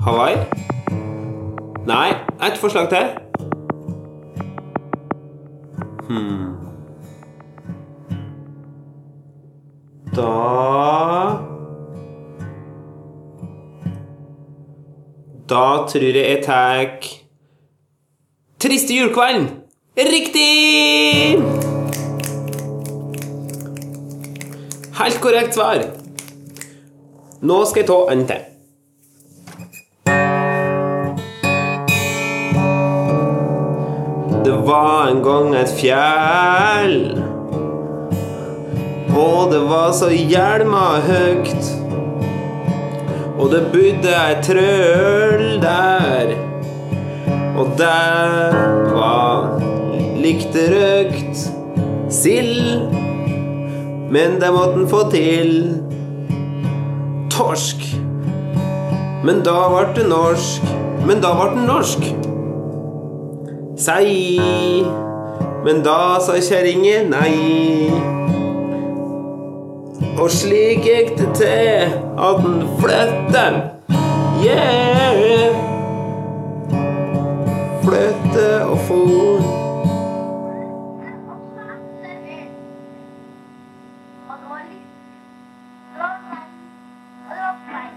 Hawaii? Nei, et forslag til. Hmm. Da Da tror jeg jeg tar Triste julekvelden. Helt korrekt svar. Nå skal jeg ta en til. Det var en gang et fjell. Og det var så hjelma høgt. Og det bodde ei trøll der. Og der var likte røkt sild. Men det måtte en få til torsk. Men da ble det norsk. Men da ble den norsk. Sei. Men da sa kjerringa nei. Og slik gikk det til at den flytta. Yeah. Flytte og for.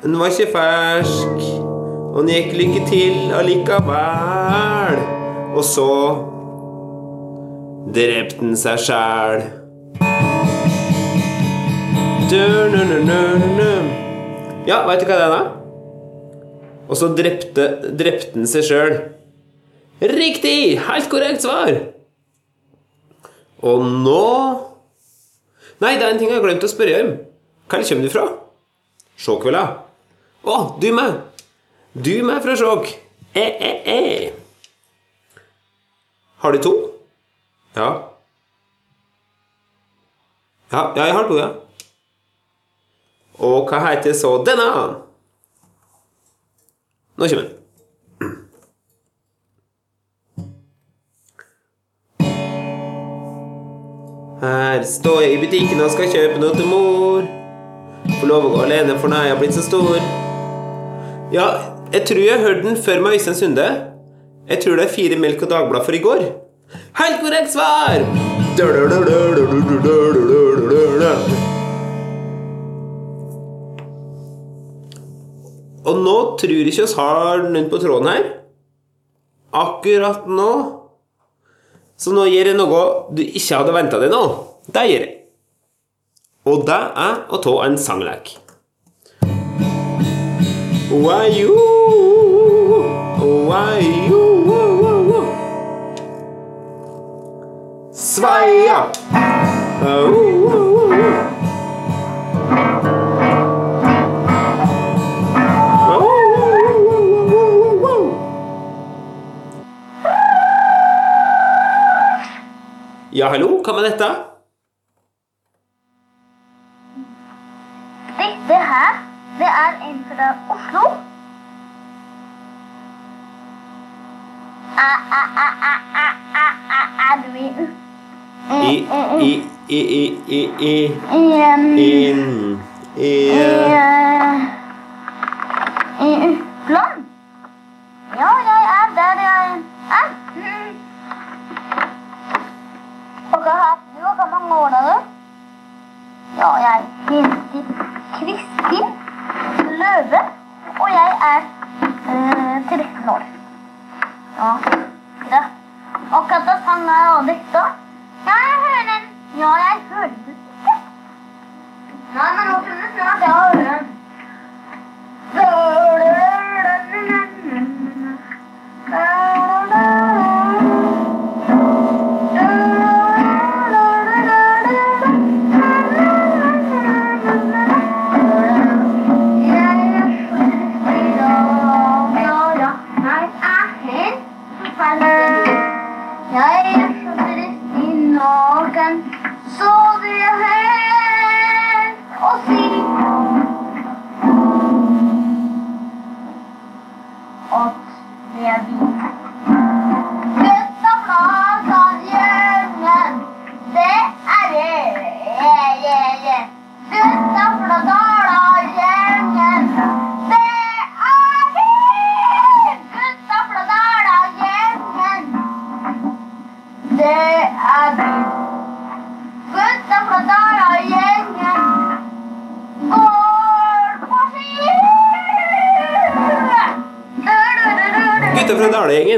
Den var ikke fersk, og den gikk lykke til allikevel. Og så drepte den seg sjæl. Ja, veit du hva det er, da? Og så drepte, drepte den seg sjøl. Riktig! Helt korrekt svar. Og nå Nei, det er en ting jeg har glemt å spørre om. Hvor kommer du fra? Skjåkvilla. Å, du med. Du med fra Skjåk. Eh, eh, eh. Har du to? Ja. Ja, ja jeg har to, ja. Og hva heter så denne? Nå kommer den. Her står jeg i butikken og skal kjøpe noe til mor. Får lov å gå alene, for nå er jeg blitt så stor. Ja, jeg tror jeg hørte den før med Øystein Sunde. Jeg tror det er fire melk og Dagblad for i går. Helt korrekt svar! Og nå tror jeg ikke oss har noen på tråden her. Akkurat nå. Så nå gjør jeg noe du ikke hadde venta deg nå. Det gjør jeg. Og det er å ta en sanglek. Why you, why Sveia! Ja, hallo, hva med? Dette her, det er Oslo. Er, du i I, i, i, i, i, i, i, i i, i Uppland? Ja, jeg er der jeg er. Og hva har du? Hvor mange år er du? Ja, jeg heter Kristin og jeg er øh, 13 år. Ja, det. Hva sang er og dette? Ja, jeg hører den. Ja, jeg hører den. Nei, men nå kunne du snart jeg hører den.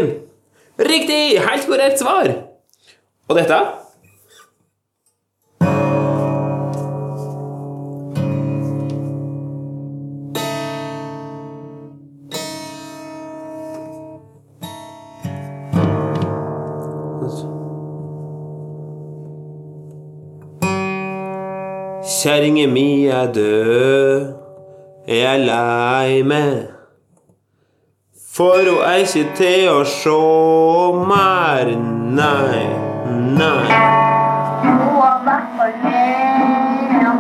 Fra Riktig! Helt korrekt svar. Og dette? Kjerringa mi er død, jeg er lei meg. For hun er ikke til å sjå mer, nei, nei. Hun har vært på Lea.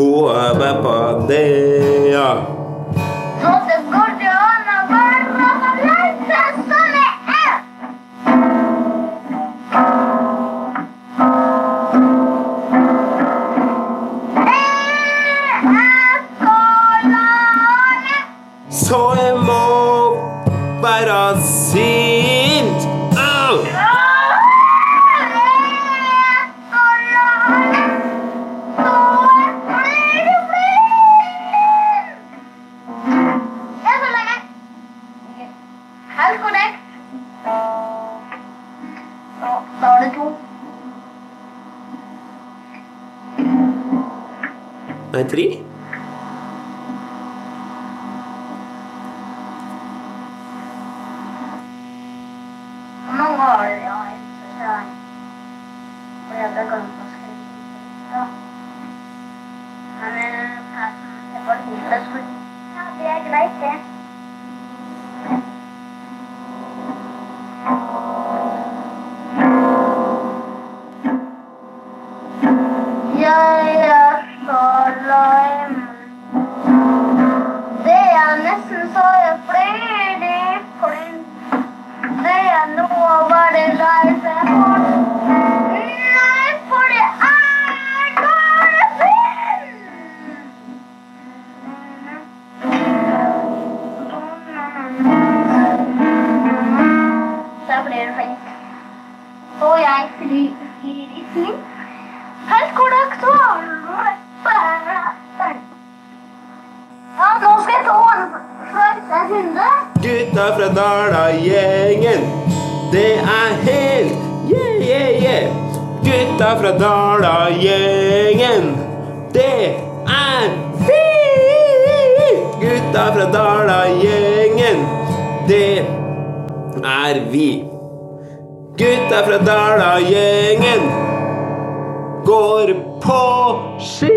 Hun er bare på det, ja. Så det går Ja, Gutta fra Dala-gjengen, det er vi. Gutta fra Dala-gjengen, det er vi. Gutta fra Dala-gjengen går på ski.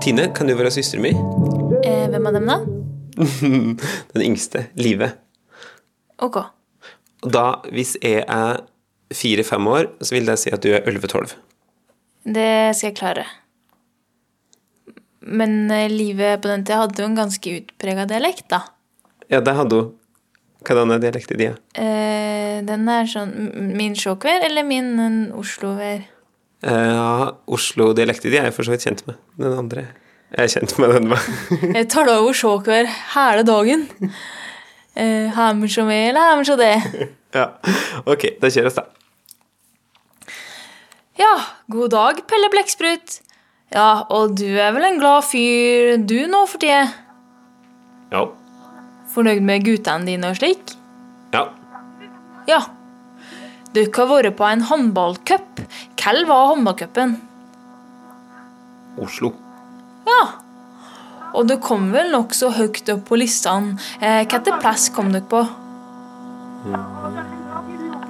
Tine, kan du være søsteren min? Eh, hvem av dem, da? Den yngste, Live. Ok. Og da, hvis jeg er fire-fem år, så vil det si at du er 11-12. Det skal jeg klare. Men eh, livet på den tida hadde jo en ganske utprega dialekt, da. Ja, det hadde hun. Hvordan er dialekten din? Eh, den er sånn Min sjåkvær eller min Oslo-vær? Eh, Ja, Oslo-dialekten din er jeg for så vidt kjent med. Den andre jeg er kjent med den med. Jeg da over sjåkvær hele dagen. Eh, Hammer som eller hammer som det. ja, ok, da kjøres, da. Ja, god dag, Pelle Blekksprut. Ja, og du er vel en glad fyr, du nå for tida? Ja. Fornøyd med guttene dine og slik? Ja. Ja. Dere har vært på en håndballcup. Hvem var håndballcupen? Oslo. Ja. Og du kom vel nokså høyt opp på listene. Eh, Hvilken plass kom dere på?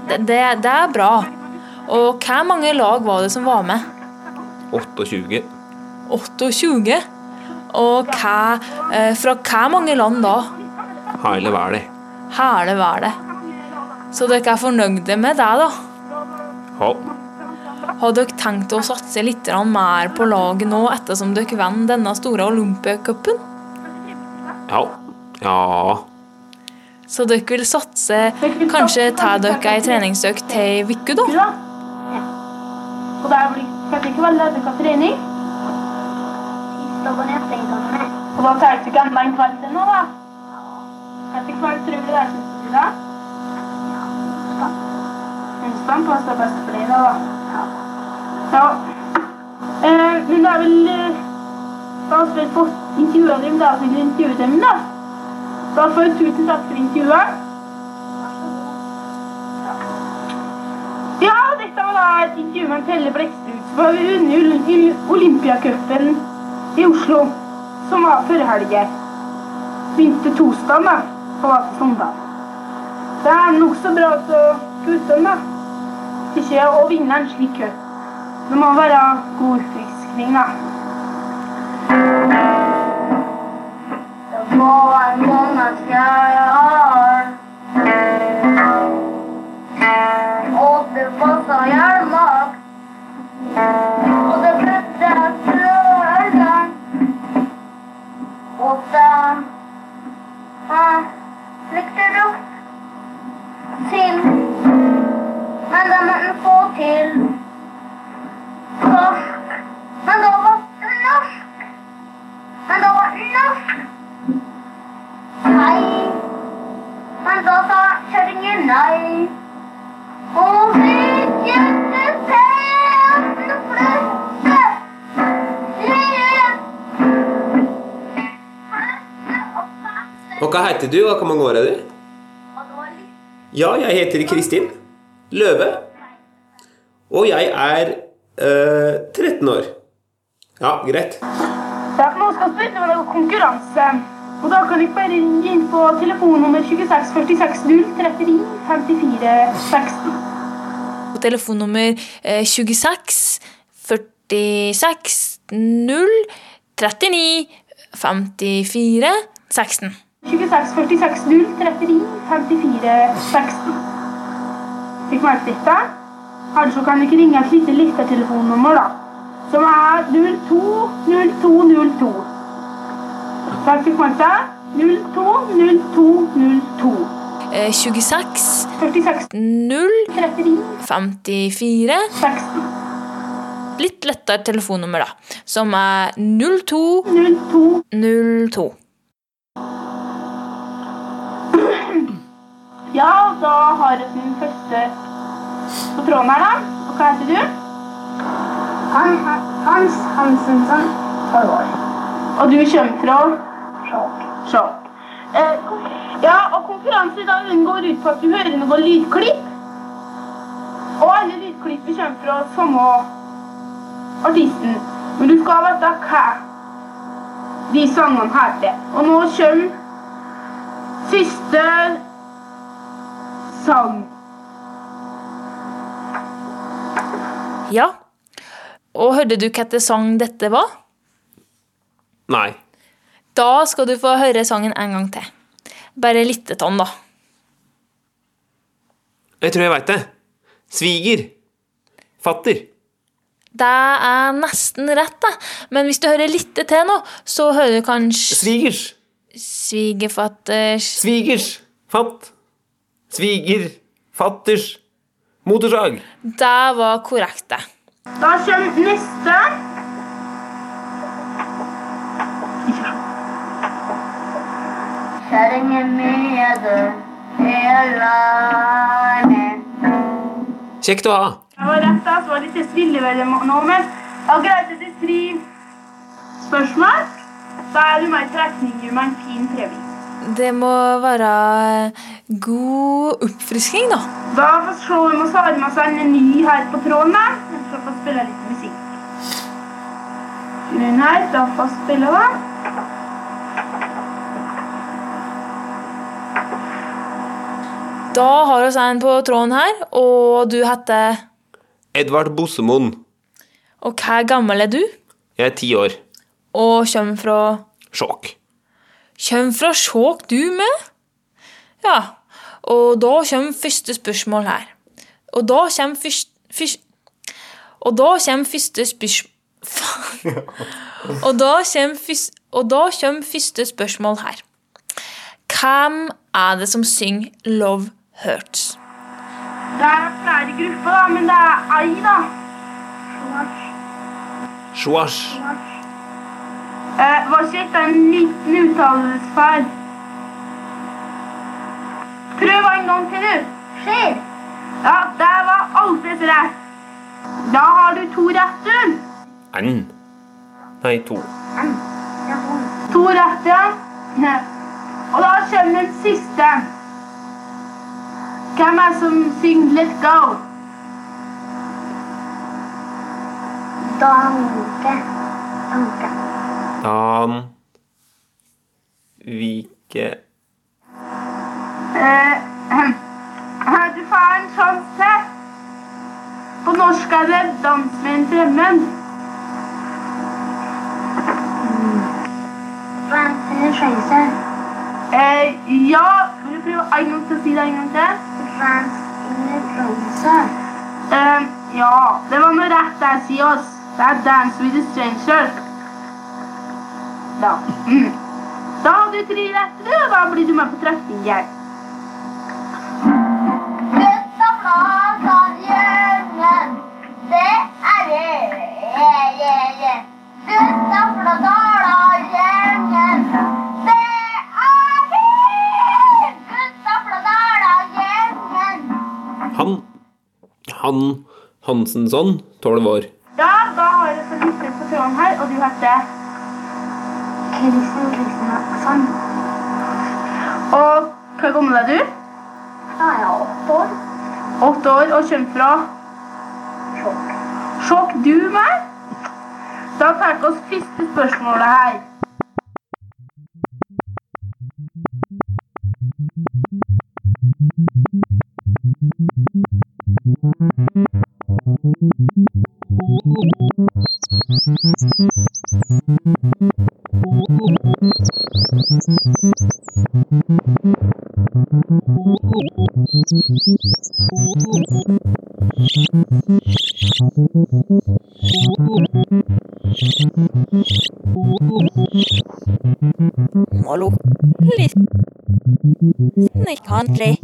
Det, det, det er bra. Og hvor mange lag var det som var med? 28. 28? Og hva, eh, fra hvor mange land da? Hele verden. Hele verden. Så dere er fornøyde med det, da? Ja. Har dere tenkt å satse litt mer på laget nå, ettersom dere vant denne store olympiacupen? Ja. Ja. Så dere vil satse kanskje ta dere ei treningsøkt til ei uke, da? Da. Og det blir ikke veldig av trening. Da. Og da tar du ikke enda en kveld til nå, da. Etter kveld tror du det er slutt da? Hundstamp og så best for deg, da. Ja. ja. Eh, men det er vel eh, Da har vi fått intervjuet dem, da vil du intervjue dem, da. Da får du tusen takk for intervjuet. Et intervju Pelle Blekstrud. Var i Olympiacupen i Oslo, som var før helga. Begynte torsdag, da, var til søndag. Det er nokså bra for guttene, da. Ikke å vinne en slik cup. Det må være god utfriskning, da. Det var en måned siden nei. Og hva heter du, og hvor mange år er du? Ja, jeg heter Kristin Løve. Og jeg er øh, 13 år. Ja, greit. Ja, nå skal vi det med konkurranse. Og da kan dere bare ringe inn på telefonnummer 26 46 0 39 54 60. Og telefonnummer eh, 26 46 0 39 54 16. 26 46 0 39 54 60. Fikk merke dette? Altså så kan dere ringe et lite lyttertelefonnummer, da. Som er 020202. Seg 020202. Eh, 26 46 0 39 54 60. Litt lettere telefonnummer, da. Som er 02 02 02. Ja, da har jeg min første på tråden her, da. Og hva heter du? Han, Hans Hansensen. 12. Og du kommer fra Sjokk. Sjokk. Eh, ja, og konkurransen i dag den går ut på at du hører noen lydklipp. Og alle lydklippene kommer fra samme artisten. Men du skal vite hva de sangene heter. Og nå kommer siste sang. Ja. Og hørte du hvilken sang dette var? Nei. Da skal du få høre sangen en gang til. Bare litt tonn, da. Jeg tror jeg veit det. Sviger. Fatter. Det er nesten rett, da. Men hvis du hører litt til nå, så hører du kanskje Svigers. svigerfatters Svigers. Fatt. Sviger. Fatters. Motorsag. Det var korrekt, det. Da kommer neste. Kjerringen min er død, alene. Kjekt å ha. Jeg var rett da, så var det litt stilleveldig nå, men jeg etter tre spørsmål. Da er du med i trekning med en fin premie. Det må være god oppfrisking, da. Da får vi se om vi har med seg en ny her på tråden. da. får vi få spille litt musikk. Den her, da får vi spille da. Da har vi en på tråden her, og du heter Edvard Bossemoen. Og hvor gammel er du? Jeg er ti år. Og kommer fra Skjåk. Kommer fra Skjåk, du med? Ja. Og da kommer første spørsmål her. Og da kommer først, først Og da kommer første spørsmål Faen. Og da kommer først, Og da kommer første spørsmål her. Hvem er det som synger 'Love Hurts'? Det er flere grupper, da, men det er ei, da. Swash. Eh, var ikke dette en liten uttalelsesfeil? Prøv en gang til, du. Skjer. Ja, der var Alfred rett. Da har du to retter. N. Nei, to. To retter. Og da kommer den siste. Hvem er det som synger Let Go? Danke. Danke. Dan. Vike. Eh, Er du faren en sjanse til. På norsk er det 'Dans med en fremmed'. det in Schweizer. Eh, ja, vil du prøve en gang til å si det en gang til? Eh, ja, det var noe rett der, si oss. Det er 'Dance with a Stranger'. Da. Da har du tre retter, og da blir du med på er det. Yeah, yeah, yeah. Gutta fra gjengen. Han Hansensson, tolv år. Ja, da har jeg så lytte på tråden her, og du heter Kristen Kristiansen. Og hva gammel er du? Da er jeg åtte år. Åtte år og kommer fra Sjokk. Sjokk du meg? Da tar vi oss første spørsmålet her. Molo. Litt. Nicht country.